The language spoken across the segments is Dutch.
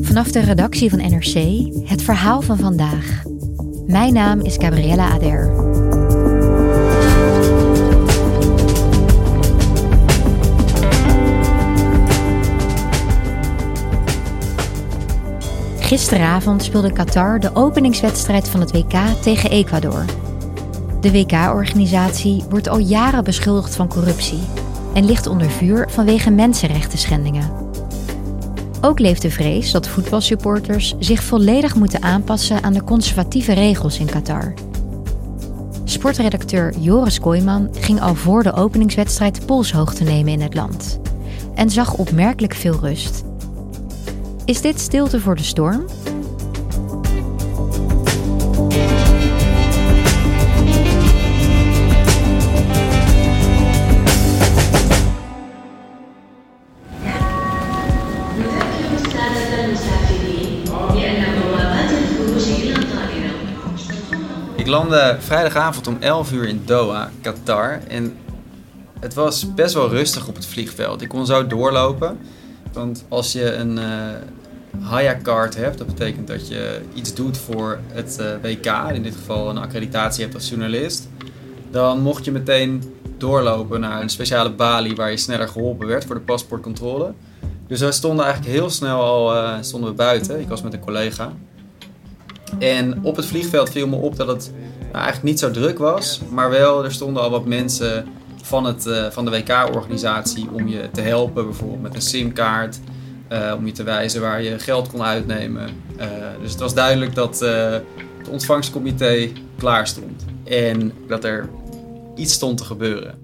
Vanaf de redactie van NRC het verhaal van vandaag. Mijn naam is Gabriella Ader. Gisteravond speelde Qatar de openingswedstrijd van het WK tegen Ecuador. De WK-organisatie wordt al jaren beschuldigd van corruptie en ligt onder vuur vanwege mensenrechten schendingen. Ook leeft de vrees dat voetbalsupporters zich volledig moeten aanpassen aan de conservatieve regels in Qatar. Sportredacteur Joris Kooijman ging al voor de openingswedstrijd polshoogte nemen in het land en zag opmerkelijk veel rust. Is dit stilte voor de storm? Landde vrijdagavond om 11 uur in Doha, Qatar. En het was best wel rustig op het vliegveld. Ik kon zo doorlopen. Want als je een uh, Haya-card hebt, dat betekent dat je iets doet voor het uh, WK, in dit geval een accreditatie hebt als journalist, dan mocht je meteen doorlopen naar een speciale balie waar je sneller geholpen werd voor de paspoortcontrole. Dus we stonden eigenlijk heel snel al uh, stonden we buiten. Ik was met een collega. En op het vliegveld viel me op dat het nou, eigenlijk niet zo druk was, maar wel er stonden al wat mensen van, het, uh, van de WK-organisatie om je te helpen, bijvoorbeeld met een simkaart, uh, om je te wijzen waar je geld kon uitnemen. Uh, dus het was duidelijk dat het ontvangstcomité klaar stond en dat er iets stond te gebeuren.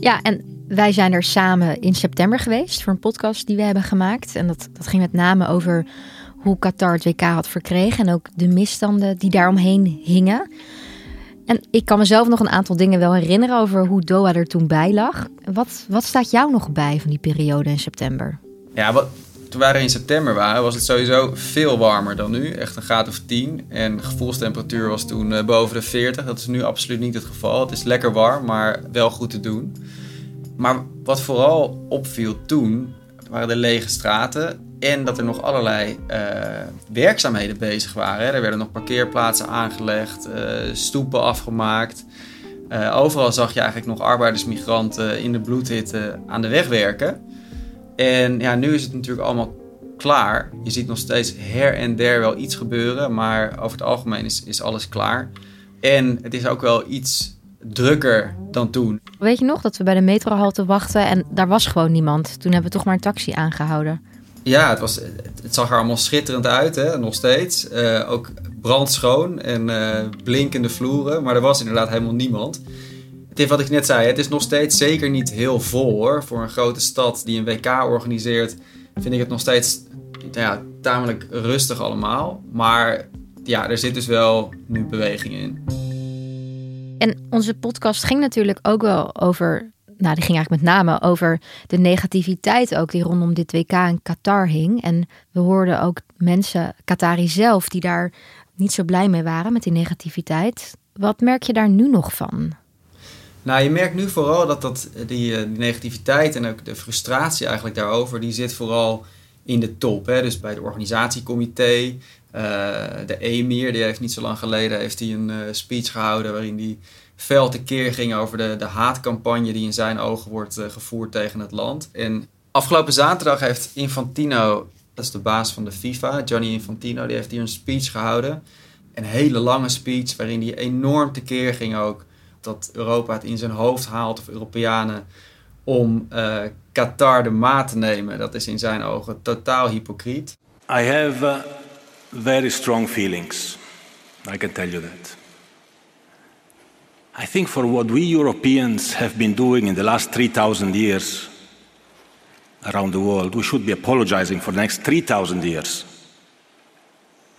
Ja, en wij zijn er samen in september geweest voor een podcast die we hebben gemaakt. En dat, dat ging met name over hoe Qatar het WK had verkregen en ook de misstanden die daaromheen hingen. En ik kan mezelf nog een aantal dingen wel herinneren over hoe Doha er toen bij lag. Wat, wat staat jou nog bij van die periode in september? Ja, toen er in september waren, was het sowieso veel warmer dan nu. Echt een graad of 10. En gevoelstemperatuur was toen uh, boven de 40. Dat is nu absoluut niet het geval. Het is lekker warm, maar wel goed te doen. Maar wat vooral opviel toen, waren de lege straten. En dat er nog allerlei uh, werkzaamheden bezig waren. Er werden nog parkeerplaatsen aangelegd, uh, stoepen afgemaakt. Uh, overal zag je eigenlijk nog arbeidersmigranten in de bloedhitte aan de weg werken. En ja, nu is het natuurlijk allemaal klaar. Je ziet nog steeds her en der wel iets gebeuren, maar over het algemeen is, is alles klaar. En het is ook wel iets drukker dan toen. Weet je nog dat we bij de metrohalte wachten en daar was gewoon niemand? Toen hebben we toch maar een taxi aangehouden. Ja, het, was, het zag er allemaal schitterend uit, hè? nog steeds. Uh, ook brandschoon en uh, blinkende vloeren, maar er was inderdaad helemaal niemand. Het is wat ik net zei, het is nog steeds zeker niet heel vol hoor. Voor een grote stad die een WK organiseert, vind ik het nog steeds ja, tamelijk rustig allemaal. Maar ja, er zit dus wel nu beweging in. En onze podcast ging natuurlijk ook wel over nou, die ging eigenlijk met name over de negativiteit ook die rondom dit WK in Qatar hing. En we hoorden ook mensen, Qatari zelf, die daar niet zo blij mee waren met die negativiteit. Wat merk je daar nu nog van? Nou, je merkt nu vooral dat, dat die, die negativiteit en ook de frustratie eigenlijk daarover, die zit vooral in de top. Hè? Dus bij het organisatiecomité, uh, de emir, die heeft niet zo lang geleden heeft hij een speech gehouden waarin hij fel tekeer ging over de, de haatcampagne die in zijn ogen wordt eh, gevoerd tegen het land. En afgelopen zaterdag heeft Infantino, dat is de baas van de FIFA, Gianni Infantino, die heeft hier een speech gehouden. Een hele lange speech waarin hij enorm tekeer ging ook dat Europa het in zijn hoofd haalt, of Europeanen, om uh, Qatar de maat te nemen. Dat is in zijn ogen totaal hypocriet. I have uh, very strong feelings. I can tell you that. I think for what we Europeans have been doing in the last 3,000 years around the world, we should be apologizing for the next 3,000 years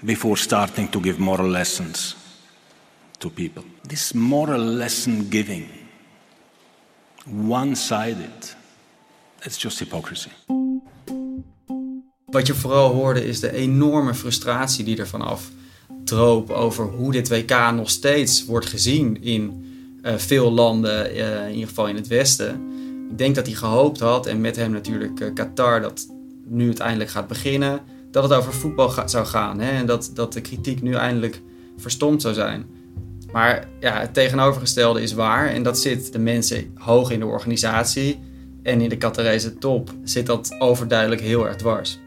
before starting to give moral lessons to people. This moral lesson giving, one sided, it's just hypocrisy. Wat je vooral hoorde is de enorme frustratie die er vanaf droop over hoe dit WK nog steeds wordt gezien in uh, veel landen, uh, in ieder geval in het Westen. Ik denk dat hij gehoopt had, en met hem natuurlijk uh, Qatar, dat nu het eindelijk gaat beginnen, dat het over voetbal zou gaan. Hè? En dat, dat de kritiek nu eindelijk verstomd zou zijn. Maar ja, het tegenovergestelde is waar. En dat zit de mensen hoog in de organisatie. En in de Qatarese top zit dat overduidelijk heel erg dwars.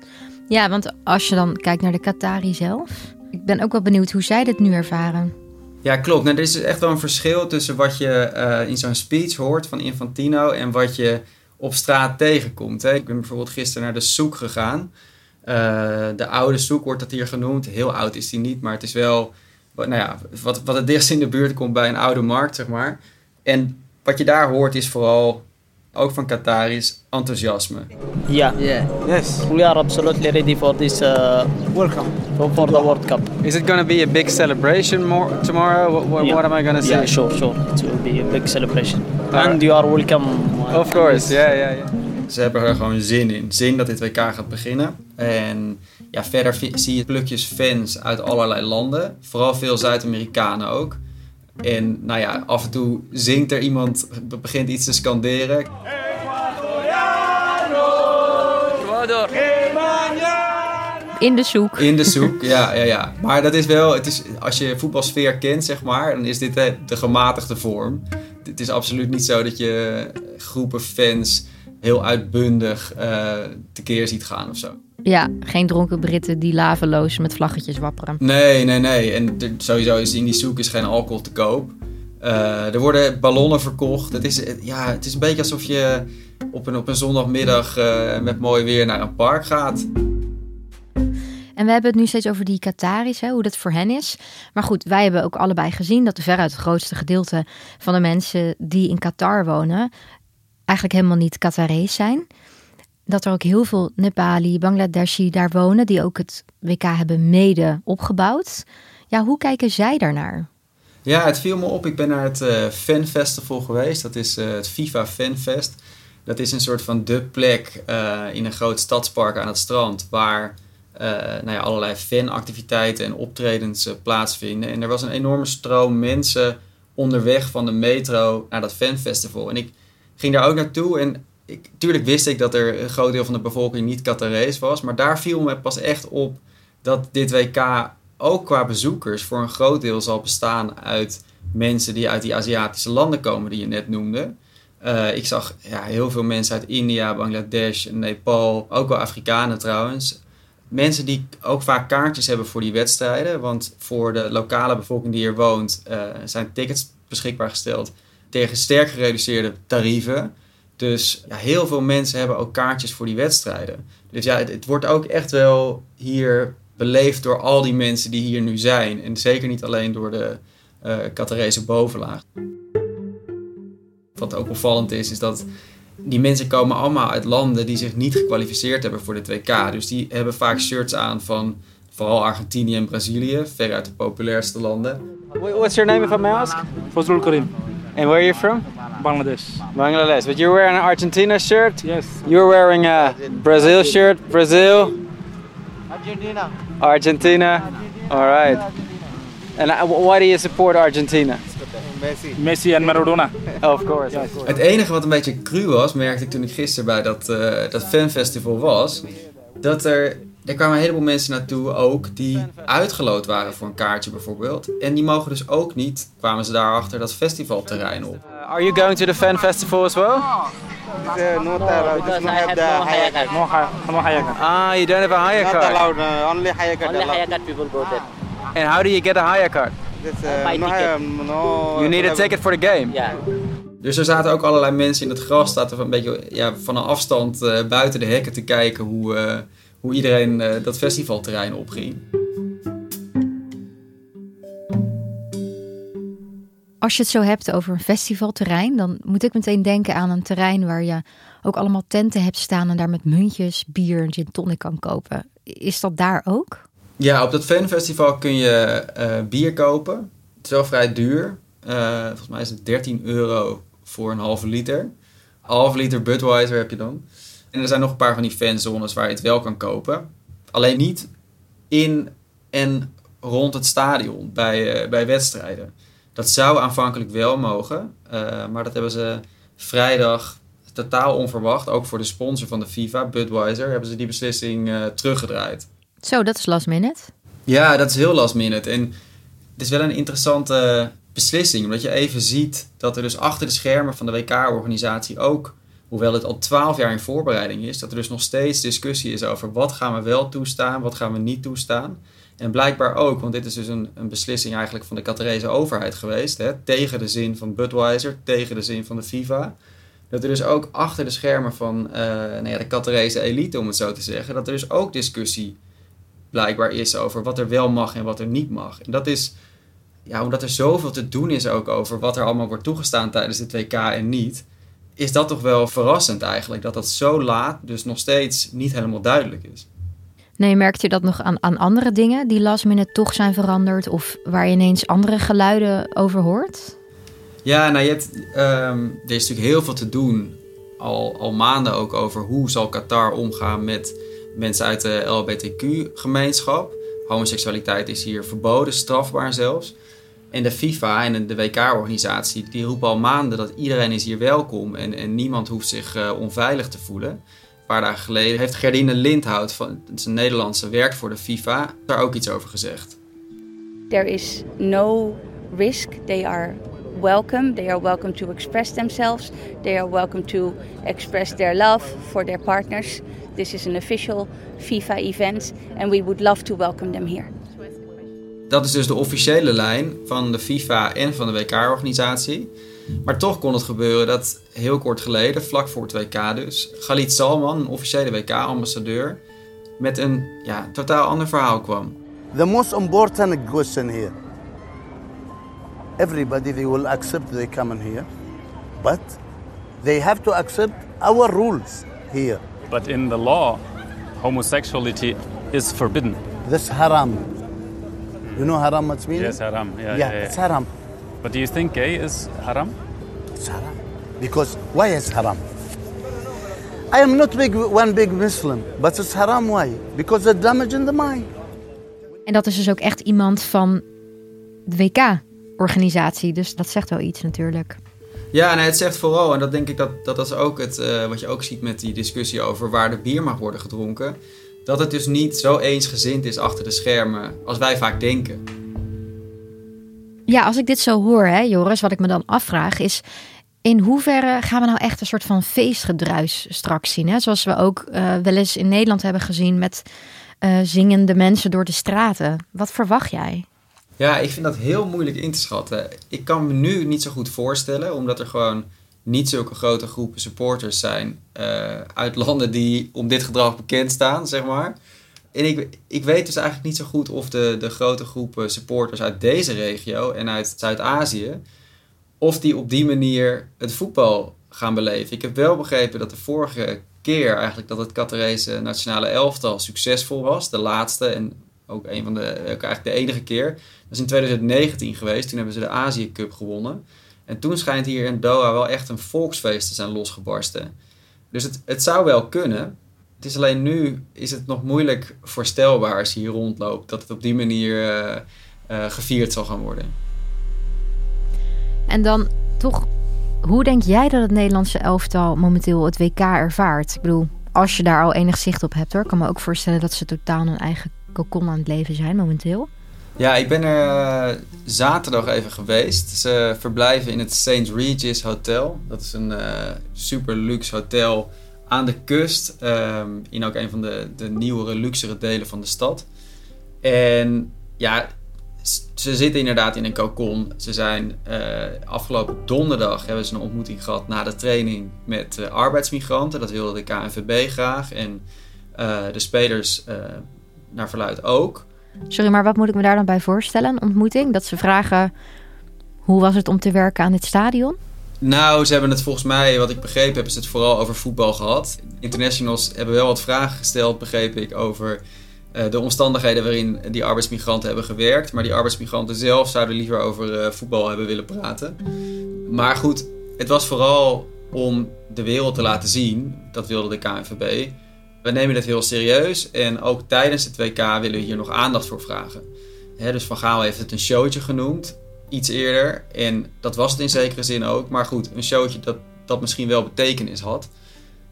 Ja, want als je dan kijkt naar de Qatari zelf. Ik ben ook wel benieuwd hoe zij dit nu ervaren. Ja, klopt. Nou, er is dus echt wel een verschil tussen wat je uh, in zo'n speech hoort van Infantino en wat je op straat tegenkomt. Hè. Ik ben bijvoorbeeld gisteren naar de Soek gegaan. Uh, de oude Soek wordt dat hier genoemd. Heel oud is die niet, maar het is wel nou ja, wat, wat het dichtst in de buurt komt bij een oude markt, zeg maar. En wat je daar hoort is vooral, ook van Qataris, enthousiasme. Ja, yeah. yes. we are absolutely ready for this uh, welcome for, the World Cup. Is it going to be a big celebration more, tomorrow? What, what, yeah. what am I going to say? Yeah, sure, sure. It will be a big celebration. And you are welcome. Uh, of course, ja, ja, ja. Ze hebben er gewoon zin in. Zin dat dit WK gaat beginnen. En ja, verder zie je plukjes fans uit allerlei landen. Vooral veel Zuid-Amerikanen ook. En nou ja, af en toe zingt er iemand, begint iets te scanderen. Ecuador. In de zoek. In de zoek, ja, ja, ja. Maar dat is wel, het is, als je voetbalsfeer kent, zeg maar, dan is dit de, de gematigde vorm. Het is absoluut niet zo dat je groepen fans heel uitbundig uh, tekeer ziet gaan of zo. Ja, geen dronken Britten die laveloos met vlaggetjes wapperen. Nee, nee, nee. En sowieso is in die zoek is geen alcohol te koop. Uh, er worden ballonnen verkocht. Het is, ja, het is een beetje alsof je op een, op een zondagmiddag uh, met mooi weer naar een park gaat. En we hebben het nu steeds over die Qataris, hè, hoe dat voor hen is. Maar goed, wij hebben ook allebei gezien dat de veruit het grootste gedeelte van de mensen die in Qatar wonen eigenlijk helemaal niet Qatarees zijn dat er ook heel veel Nepali, Bangladeshi daar wonen, die ook het WK hebben mede opgebouwd. Ja, hoe kijken zij daarnaar? Ja, het viel me op. Ik ben naar het uh, Fanfestival geweest. Dat is uh, het FIFA Fanfest. Dat is een soort van de plek uh, in een groot stadspark aan het strand. Waar nou ja, allerlei fanactiviteiten en optredens plaatsvinden. En er was een enorme stroom mensen onderweg van de metro naar dat fanfestival. En ik ging daar ook naartoe. En ik, tuurlijk wist ik dat er een groot deel van de bevolking niet Qatarees was. Maar daar viel me pas echt op dat dit WK ook qua bezoekers voor een groot deel zal bestaan uit mensen die uit die Aziatische landen komen die je net noemde. Uh, ik zag ja, heel veel mensen uit India, Bangladesh, Nepal, ook wel Afrikanen trouwens. Mensen die ook vaak kaartjes hebben voor die wedstrijden. Want voor de lokale bevolking die hier woont uh, zijn tickets beschikbaar gesteld tegen sterk gereduceerde tarieven. Dus ja, heel veel mensen hebben ook kaartjes voor die wedstrijden. Dus ja, het, wordt ook echt wel hier beleefd door al die mensen die hier nu zijn. En zeker niet alleen door de uh, Qatarese bovenlaag. Wat ook opvallend is, is dat die mensen komen allemaal uit landen die zich niet gekwalificeerd hebben voor de WK. Dus die hebben vaak shirts aan van vooral Argentinië en Brazilië, veruit de populairste landen. What's your name if I may ask? Fazrul Karim. And where are you from? Bangladesh. Bangladesh. But you're wearing an Argentina shirt? Yes. You're wearing a Brazil shirt? Brazil? Argentina. Argentina? All right. And uh, why do you support Argentina? Messi. Messi en Maradona. Of course, of course. Het enige wat een beetje cru was, merkte ik toen ik gisteren bij dat, uh, dat fanfestival was, dat er er kwamen een heleboel mensen naartoe ook die uitgeloot waren voor een kaartje bijvoorbeeld. En die mogen dus ook niet, kwamen ze daarachter, dat festivalterrein op. Uh, are you going to the fan festival as well? Uh, no, because I have no hire card. No. Ah, you don't have a hire Not card. allowed. Uh, only higher card Only allowed. card people go there. And how do you get a hire uh, ticket. higher, no. You need a ticket for the game. Yeah. Dus er zaten ook allerlei mensen in het gras, zaten van een beetje ja, van een afstand eh, buiten de hekken te kijken hoe, eh, hoe iedereen eh, dat festivalterrein opging. Als je het zo hebt over een festivalterrein, dan moet ik meteen denken aan een terrein waar je ook allemaal tenten hebt staan en daar met muntjes, bier en gin tonic kan kopen. Is dat daar ook? Ja, op dat fanfestival kun je eh, bier kopen. Het is wel vrij duur. Eh, volgens mij is het 13 euro voor een halve liter. Halve liter Budweiser heb je dan. En er zijn nog een paar van die fanzones waar je het wel kan kopen. Alleen niet in en rond het stadion bij, eh, bij wedstrijden. Dat zou aanvankelijk wel mogen. maar dat hebben ze vrijdag totaal onverwacht. Ook voor de sponsor van de FIFA, Budweiser, hebben ze die beslissing teruggedraaid. Zo, dat is last minute. Ja, dat is heel last minute. En het is wel een interessante beslissing. Omdat je even ziet dat er dus achter de schermen van de WK-organisatie ook, hoewel het al twaalf jaar in voorbereiding is, dat er dus nog steeds discussie is over wat gaan we wel toestaan, wat gaan we niet toestaan. En blijkbaar ook, want dit is dus een, een beslissing eigenlijk van de Qatarese overheid geweest, hè, tegen de zin van Budweiser, tegen de zin van de FIFA. Dat er dus ook achter de schermen van eh nou ja, de Qatarese elite, om het zo te zeggen, dat er dus ook discussie blijkbaar is over wat er wel mag en wat er niet mag. En dat is, ja, omdat er zoveel te doen is ook over wat er allemaal wordt toegestaan tijdens het WK en niet, is dat toch wel verrassend eigenlijk. Dat dat zo laat dus nog steeds niet helemaal duidelijk is. Nee, merkt je dat nog aan, aan andere dingen die last minute toch zijn veranderd of waar je ineens andere geluiden over hoort? Ja, nou, je hebt, ehm, er is natuurlijk heel veel te doen, al, al maanden ook over hoe zal Qatar omgaan met mensen uit de LHBTQ-gemeenschap. Homoseksualiteit is hier verboden, strafbaar zelfs. En de FIFA en de WK-organisatie, die roepen al maanden dat iedereen is hier welkom en, en niemand hoeft zich eh, onveilig te voelen. Een paar dagen geleden heeft Gerdine Lindhout, van, het Nederlandse, werkt voor de FIFA, daar ook iets over gezegd. There is no risk. They are welcome. They are welcome to express themselves. They are welcome to express their love for their partners. This is an official FIFA event and we would love to welcome them here. Dat is dus de officiële lijn van de FIFA en van de WK-organisatie. Maar toch kon het gebeuren dat heel kort geleden, vlak voor het WK dus, Khalid Salman, een officiële WK-ambassadeur, met een ja, totaal ander verhaal kwam. The most important question here everybody they will accept they come in here, but they have to accept our rules here. But in the law, homosexuality is forbidden. This haram. You know haram what's meaning? Yes, haram. Yeah, Yeah, yeah, yeah. it's haram. But do you think gay is haram? It's haram. Because why is haram? I am not big one big Muslim, but it's haram why? Because it's damage in the mind. En dat is dus ook echt iemand van de WK-organisatie. Dus dat zegt wel iets natuurlijk. Ja, nee, het zegt vooral, en dat denk ik dat dat is ook het, eh, wat je ook ziet met die discussie over waar de bier mag worden gedronken. Dat het dus niet zo eensgezind is achter de schermen als wij vaak denken. Ja, als ik dit zo hoor, hè, Joris, wat ik me dan afvraag is... in hoeverre gaan we nou echt een soort van feestgedruis straks zien? Hè? Zoals we ook eh, wel eens in Nederland hebben gezien met eh, zingende mensen door de straten. Wat verwacht jij? Ja, ik vind dat heel moeilijk in te schatten. Ik kan me nu niet zo goed voorstellen, omdat er gewoon niet zulke grote groepen supporters zijn eh, uit landen die om dit gedrag bekend staan, zeg maar. En ik, ik weet dus eigenlijk niet zo goed of de, de grote groepen supporters uit deze regio en uit Zuid-Azië, of die op die manier het voetbal gaan beleven. Ik heb wel begrepen dat de vorige keer eigenlijk dat het Qatarese nationale elftal succesvol was, de laatste en ook een van de, ook eigenlijk de enige keer. Dat is in 2019 geweest, toen hebben ze de Azië Cup gewonnen. En toen schijnt hier in Doha wel echt een volksfeest te zijn losgebarsten. Dus het, het zou wel kunnen. Het is alleen nu is het nog moeilijk voorstelbaar als je hier rondloopt dat het op die manier eh, eh, gevierd zal gaan worden. En dan toch, hoe denk jij dat het Nederlandse elftal momenteel het WK ervaart? Ik bedoel, Als je daar al enig zicht op hebt hoor. Ik kan me ook voorstellen dat ze totaal een eigen cocon aan het leven zijn momenteel. Ja, ik ben er uh, zaterdag even geweest. Ze verblijven in het St. Regis Hotel. Dat is een uh, super luxe hotel aan de kust. Um, in ook een van de, de nieuwere, luxere delen van de stad. En ja, ze zitten inderdaad in een cocon. Ze zijn uh, afgelopen donderdag hebben ze een ontmoeting gehad na de training met arbeidsmigranten. Dat wilde de KNVB graag en de spelers naar verluid ook. Sorry, maar wat moet ik me daar dan bij voorstellen? Een ontmoeting? Dat ze vragen hoe was het om te werken aan dit stadion? Nou, ze hebben het volgens mij, wat ik begrepen heb, is het vooral over voetbal gehad. Internationals hebben wel wat vragen gesteld, begreep ik, over uh, de omstandigheden waarin die arbeidsmigranten hebben gewerkt. Maar die arbeidsmigranten zelf zouden liever over uh, voetbal hebben willen praten. Maar goed, het was vooral om de wereld te laten zien, dat wilde de KNVB. We nemen dit heel serieus en ook tijdens het WK willen we hier nog aandacht voor vragen. Dus Van Gaal heeft het een showtje genoemd, iets eerder. En dat was het in zekere zin ook. Maar goed, een showtje dat, dat misschien wel betekenis had.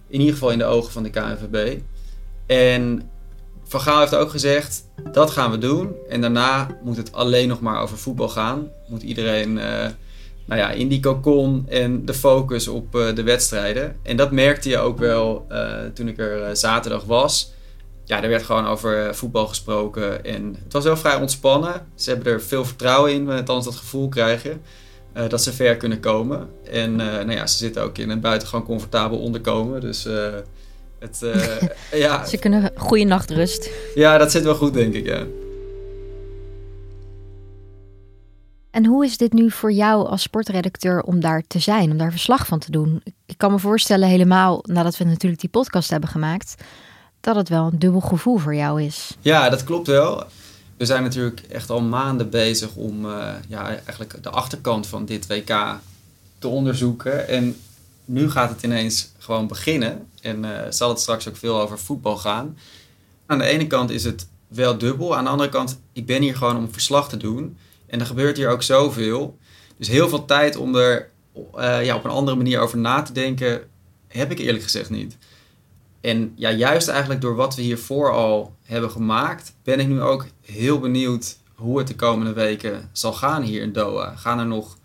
In ieder geval in de ogen van de KNVB. En Van Gaal heeft ook gezegd, dat gaan we doen. En daarna moet het alleen nog maar over voetbal gaan. Moet iedereen uh, nou ja, in die cocon en de focus op uh, de wedstrijden. En dat merkte je ook wel uh, toen ik er zaterdag was. Ja, er werd gewoon over voetbal gesproken. En het was wel vrij ontspannen. Ze hebben er veel vertrouwen in, althans dat gevoel krijgen. dat ze ver kunnen komen. En nou ja, ze zitten ook in een buitengewoon comfortabel onderkomen. Dus het, ja. Ze kunnen goede nachtrust. Ja, dat zit wel goed, denk ik. Ja. En hoe is dit nu voor jou als sportredacteur om daar te zijn, om daar verslag van te doen? Ik kan me voorstellen, helemaal nadat we natuurlijk die podcast hebben gemaakt, dat het wel een dubbel gevoel voor jou is. Ja, dat klopt wel. We zijn natuurlijk echt al maanden bezig om uh, ja, eigenlijk de achterkant van dit WK te onderzoeken. En nu gaat het ineens gewoon beginnen. En uh, zal het straks ook veel over voetbal gaan. Aan de ene kant is het wel dubbel. Aan de andere kant, ik ben hier gewoon om verslag te doen. En er gebeurt hier ook zoveel. Dus heel veel tijd om er uh, ja, op een andere manier over na te denken, heb ik eerlijk gezegd niet. En ja, juist eigenlijk door wat we hiervoor al hebben gemaakt, ben ik nu ook heel benieuwd hoe het de komende weken zal gaan hier in Doha. Gaan er nog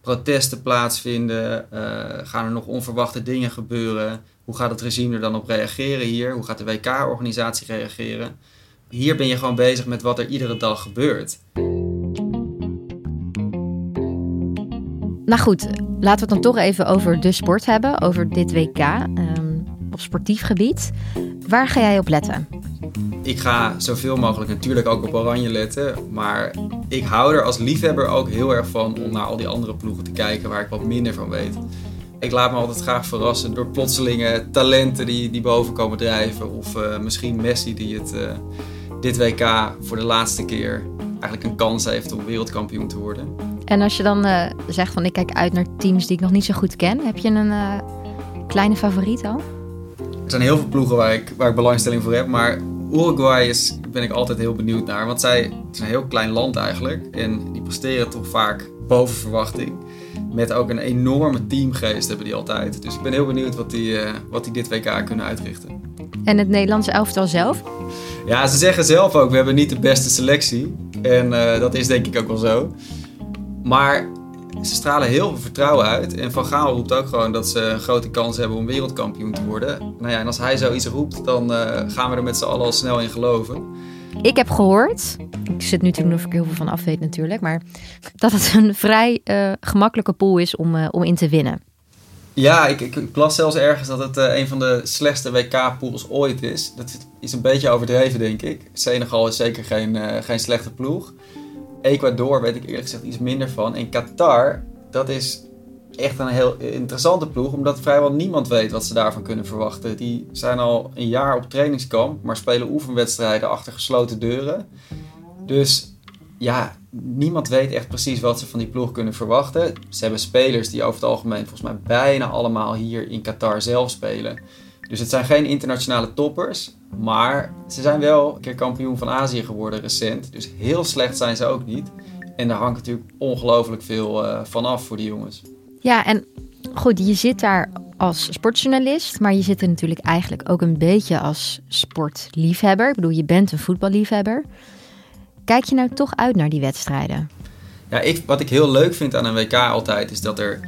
protesten plaatsvinden? Uh, gaan er nog onverwachte dingen gebeuren? Hoe gaat het regime er dan op reageren hier? Hoe gaat de WK-organisatie reageren? Hier ben je gewoon bezig met wat er iedere dag gebeurt. Nou goed, laten we het dan toch even over de sport hebben, over dit WK um, op sportief gebied. Waar ga jij op letten? Ik ga zoveel mogelijk natuurlijk ook op Oranje letten. Maar ik hou er als liefhebber ook heel erg van om naar al die andere ploegen te kijken waar ik wat minder van weet. Ik laat me altijd graag verrassen door plotselinge talenten die, die boven komen drijven. Of uh, misschien Messi die het uh, dit WK voor de laatste keer eigenlijk een kans heeft om wereldkampioen te worden. En als je dan uh, zegt van ik kijk uit naar teams die ik nog niet zo goed ken, heb je een kleine favoriet al? Er zijn heel veel ploegen waar ik, waar ik belangstelling voor heb, maar Uruguay is, ben ik altijd heel benieuwd naar. Want zij, het is een heel klein land eigenlijk. En die presteren toch vaak boven verwachting. Met ook een enorme teamgeest hebben die altijd. Dus ik ben heel benieuwd wat die, uh, wat die dit WK kunnen uitrichten. En het Nederlandse elftal zelf? Ja, ze zeggen zelf ook, we hebben niet de beste selectie. En uh, dat is denk ik ook wel zo. Maar ze stralen heel veel vertrouwen uit. En Van Gaal roept ook gewoon dat ze een grote kans hebben om wereldkampioen te worden. Nou ja, en als hij zoiets roept, dan uh, gaan we er met z'n allen al snel in geloven. Ik heb gehoord, ik zit nu te doen of ik heel veel van af weet natuurlijk, maar dat het een vrij uh, gemakkelijke pool is om, uh, om in te winnen. Ja, ik, ik, ik las zelfs ergens dat het uh, een van de slechtste WK-pools ooit is. Dat is een beetje overdreven, denk ik. Senegal is zeker geen, geen slechte ploeg. Ecuador weet ik eerlijk gezegd iets minder van. En Qatar, dat is echt een heel interessante ploeg, omdat vrijwel niemand weet wat ze daarvan kunnen verwachten. Die zijn al een jaar op trainingskamp, maar spelen oefenwedstrijden achter gesloten deuren. Dus ja, niemand weet echt precies wat ze van die ploeg kunnen verwachten. Ze hebben spelers die over het algemeen volgens mij bijna allemaal hier in Qatar zelf spelen. Dus het zijn geen internationale toppers. Maar ze zijn wel een keer kampioen van Azië geworden recent. Dus heel slecht zijn ze ook niet. En daar hangt natuurlijk ongelooflijk veel uh, van af voor die jongens. Ja, en goed, je zit daar als sportjournalist, maar je zit er natuurlijk eigenlijk ook een beetje als sportliefhebber. Ik bedoel, je bent een voetballiefhebber. Kijk je nou toch uit naar die wedstrijden? Ja, ik, wat ik heel leuk vind aan een WK altijd is dat er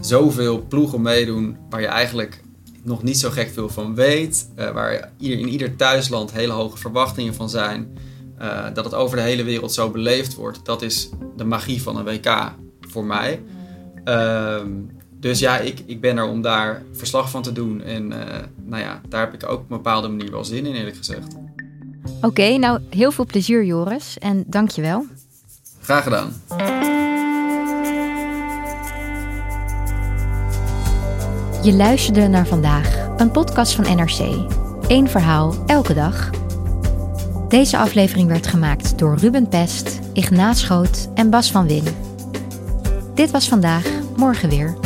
zoveel ploegen meedoen waar je eigenlijk nog niet zo gek veel van weet. Uh, waar ieder, in ieder thuisland hele hoge verwachtingen van zijn. Uh, dat het over de hele wereld zo beleefd wordt. Dat is de magie van een WK voor mij. Uh, dus ja, ik, ik ben er om daar verslag van te doen. En uh, nou ja, daar heb ik ook op een bepaalde manier wel zin in, eerlijk gezegd. Oké, okay, nou heel veel plezier Joris en dank je wel. Graag gedaan. Je luisterde naar vandaag, een podcast van NRC. Eén verhaal, elke dag. Deze aflevering werd gemaakt door Ruben Pest, Ignaat Schoot en Bas van Win. Dit was vandaag, morgen weer.